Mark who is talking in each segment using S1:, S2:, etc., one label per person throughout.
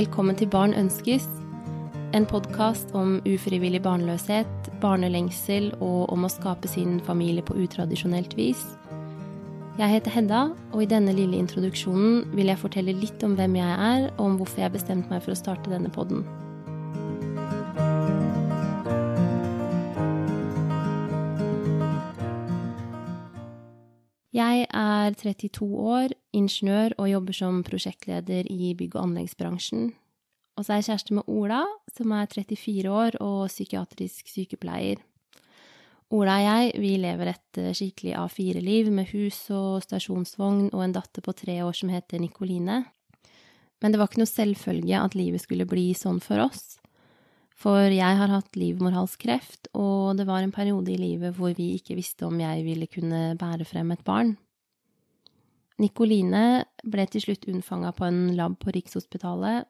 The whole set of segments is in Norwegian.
S1: velkommen til Barn ønskes, en podkast om ufrivillig barnløshet, barnelengsel og om å skape sin familie på utradisjonelt vis. Jeg heter Hedda, og i denne lille introduksjonen vil jeg fortelle litt om hvem jeg er, og om hvorfor jeg bestemte meg for å starte denne podden. Er 32 år, ingeniør og jobber som prosjektleder i bygg- og anleggsbransjen. Og så er jeg kjæreste med Ola, som er 34 år og psykiatrisk sykepleier. Ola og jeg, vi lever et eh, skikkelig A4-liv med hus og stasjonsvogn og en datter på tre år som heter Nikoline. Men det var ikke noe selvfølge at livet skulle bli sånn for oss. For jeg har hatt livmorhalskreft, og det var en periode i livet hvor vi ikke visste om jeg ville kunne bære frem et barn. Nikoline ble til slutt unnfanga på en lab på Rikshospitalet,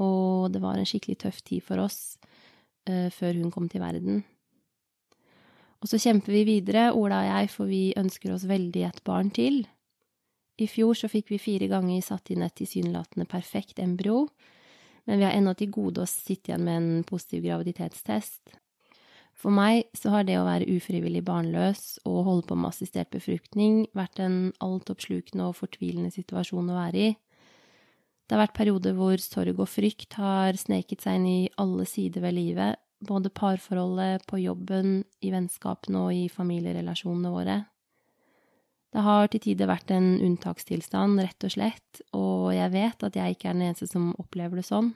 S1: og det var en skikkelig tøff tid for oss uh, før hun kom til verden. Og så kjemper vi videre, Ola og jeg, for vi ønsker oss veldig et barn til. I fjor så fikk vi fire ganger satt inn et tilsynelatende perfekt embryo, men vi har ennå til gode å sitte igjen med en positiv graviditetstest. For meg så har det å være ufrivillig barnløs og holde på med assistert befruktning vært en altoppslukende og fortvilende situasjon å være i. Det har vært perioder hvor sorg og frykt har sneket seg inn i alle sider ved livet, både parforholdet, på jobben, i vennskapene og i familierelasjonene våre. Det har til tider vært en unntakstilstand, rett og slett, og jeg vet at jeg ikke er den eneste som opplever det sånn.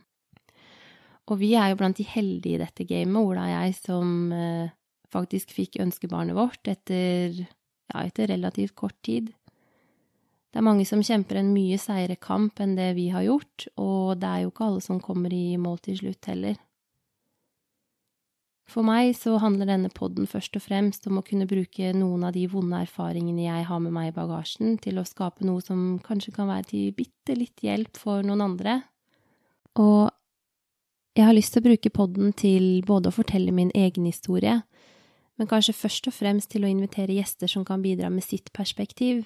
S1: Og vi er jo blant de heldige i dette gamet, Ola og jeg, som eh, faktisk fikk ønskebarnet vårt etter, ja, etter relativt kort tid. Det er mange som kjemper en mye seigere kamp enn det vi har gjort, og det er jo ikke alle som kommer i mål til slutt heller. For meg så handler denne podden først og fremst om å kunne bruke noen av de vonde erfaringene jeg har med meg i bagasjen, til å skape noe som kanskje kan være til bitte litt hjelp for noen andre. Og jeg har lyst til å bruke podden til både å fortelle min egen historie, men kanskje først og fremst til å invitere gjester som kan bidra med sitt perspektiv.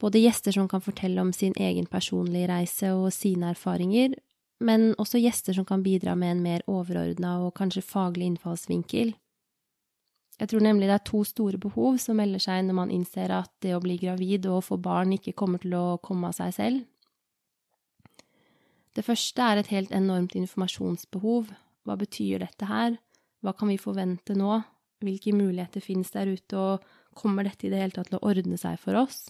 S1: Både gjester som kan fortelle om sin egen personlige reise og sine erfaringer, men også gjester som kan bidra med en mer overordna og kanskje faglig innfallsvinkel. Jeg tror nemlig det er to store behov som melder seg når man innser at det å bli gravid og få barn ikke kommer til å komme av seg selv. Det første er et helt enormt informasjonsbehov. Hva betyr dette her? Hva kan vi forvente nå? Hvilke muligheter finnes der ute, og kommer dette i det hele tatt til å ordne seg for oss?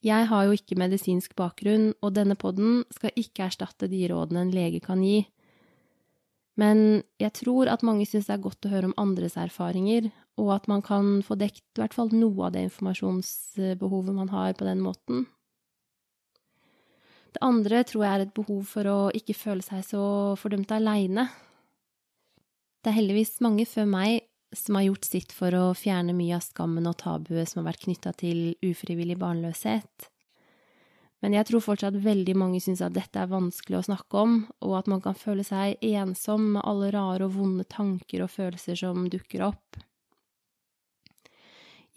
S1: Jeg har jo ikke medisinsk bakgrunn, og denne podden skal ikke erstatte de rådene en lege kan gi. Men jeg tror at mange syns det er godt å høre om andres erfaringer, og at man kan få dekt i hvert fall noe av det informasjonsbehovet man har på den måten. Det andre tror jeg er et behov for å ikke føle seg så fordømt aleine. Det er heldigvis mange før meg som har gjort sitt for å fjerne mye av skammen og tabuet som har vært knytta til ufrivillig barnløshet. Men jeg tror fortsatt veldig mange syns at dette er vanskelig å snakke om, og at man kan føle seg ensom med alle rare og vonde tanker og følelser som dukker opp.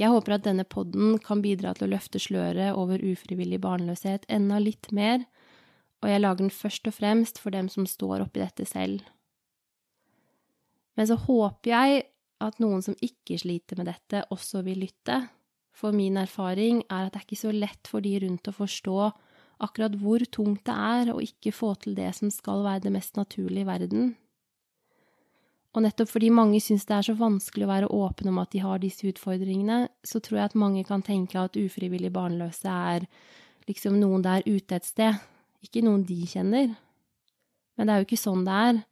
S1: Jeg håper at denne podden kan bidra til å løfte sløret over ufrivillig barnløshet enda litt mer, og jeg lager den først og fremst for dem som står oppi dette selv. Men så håper jeg at noen som ikke sliter med dette, også vil lytte. For min erfaring er at det er ikke så lett for de rundt å forstå akkurat hvor tungt det er å ikke få til det som skal være det mest naturlige i verden. Og nettopp fordi mange syns det er så vanskelig å være åpen om at de har disse utfordringene, så tror jeg at mange kan tenke at ufrivillig barnløse er liksom noen der ute et sted, ikke noen de kjenner. Men det er jo ikke sånn det er.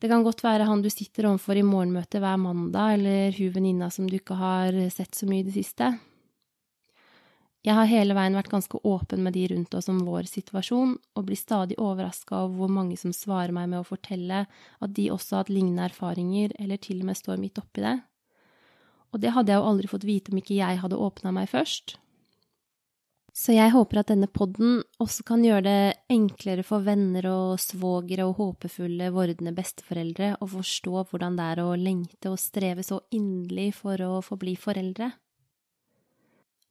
S1: Det kan godt være han du sitter overfor i morgenmøtet hver mandag, eller hun venninna som du ikke har sett så mye i det siste. Jeg har hele veien vært ganske åpen med de rundt oss om vår situasjon, og blir stadig overraska over hvor mange som svarer meg med å fortelle at de også har hatt lignende erfaringer, eller til og med står midt oppi det. Og det hadde jeg jo aldri fått vite om ikke jeg hadde åpna meg først. Så jeg håper at denne podden også kan gjøre det enklere for venner og svogere og håpefulle vordende besteforeldre å forstå hvordan det er å lengte og streve så inderlig for å få bli foreldre.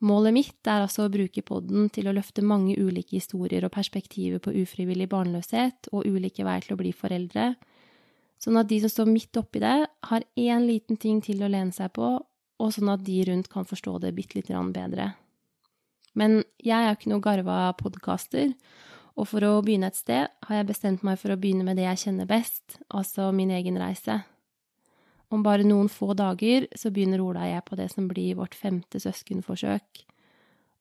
S1: Målet mitt er altså å bruke podden til å løfte mange ulike historier og perspektiver på ufrivillig barnløshet og ulike veier til å bli foreldre, sånn at de som står midt oppi det, har én liten ting til å lene seg på, og sånn at de rundt kan forstå det bitte lite grann bedre. Men jeg er ikke noe garva podkaster, og for å begynne et sted har jeg bestemt meg for å begynne med det jeg kjenner best, altså min egen reise. Om bare noen få dager så begynner Ola og jeg på det som blir vårt femte søskenforsøk.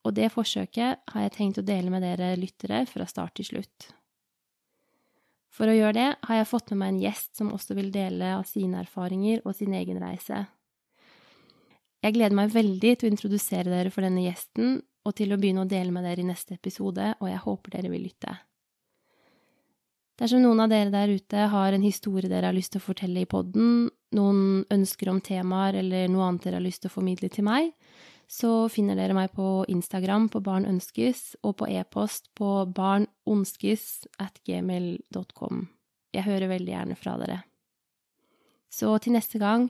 S1: Og det forsøket har jeg tenkt å dele med dere lyttere fra start til slutt. For å gjøre det har jeg fått med meg en gjest som også vil dele av sine erfaringer og sin egen reise. Jeg gleder meg veldig til å introdusere dere for denne gjesten, og til å begynne å dele med dere i neste episode, og jeg håper dere vil lytte. Dersom noen av dere der ute har en historie dere har lyst til å fortelle i podden, noen ønsker om temaer eller noe annet dere har lyst til å formidle til meg, så finner dere meg på Instagram på barnønskes og på e-post på barnonskes at gmail.com. Jeg hører veldig gjerne fra dere. Så til neste gang,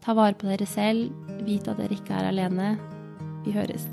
S1: ta vare på dere selv, vit at dere ikke er alene. Vi høres.